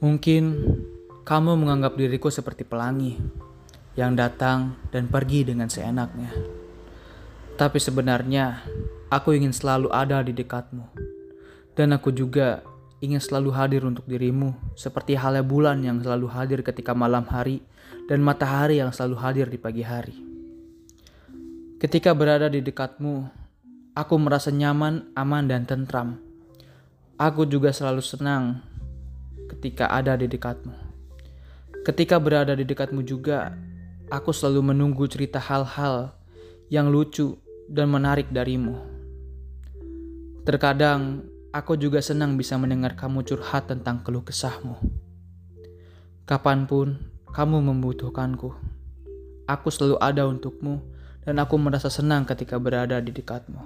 Mungkin kamu menganggap diriku seperti pelangi yang datang dan pergi dengan seenaknya. Tapi sebenarnya aku ingin selalu ada di dekatmu. Dan aku juga ingin selalu hadir untuk dirimu seperti halnya bulan yang selalu hadir ketika malam hari dan matahari yang selalu hadir di pagi hari. Ketika berada di dekatmu, aku merasa nyaman, aman, dan tentram. Aku juga selalu senang ketika ada di dekatmu. Ketika berada di dekatmu juga, aku selalu menunggu cerita hal-hal yang lucu dan menarik darimu. Terkadang, aku juga senang bisa mendengar kamu curhat tentang keluh kesahmu. Kapan pun kamu membutuhkanku, aku selalu ada untukmu dan aku merasa senang ketika berada di dekatmu.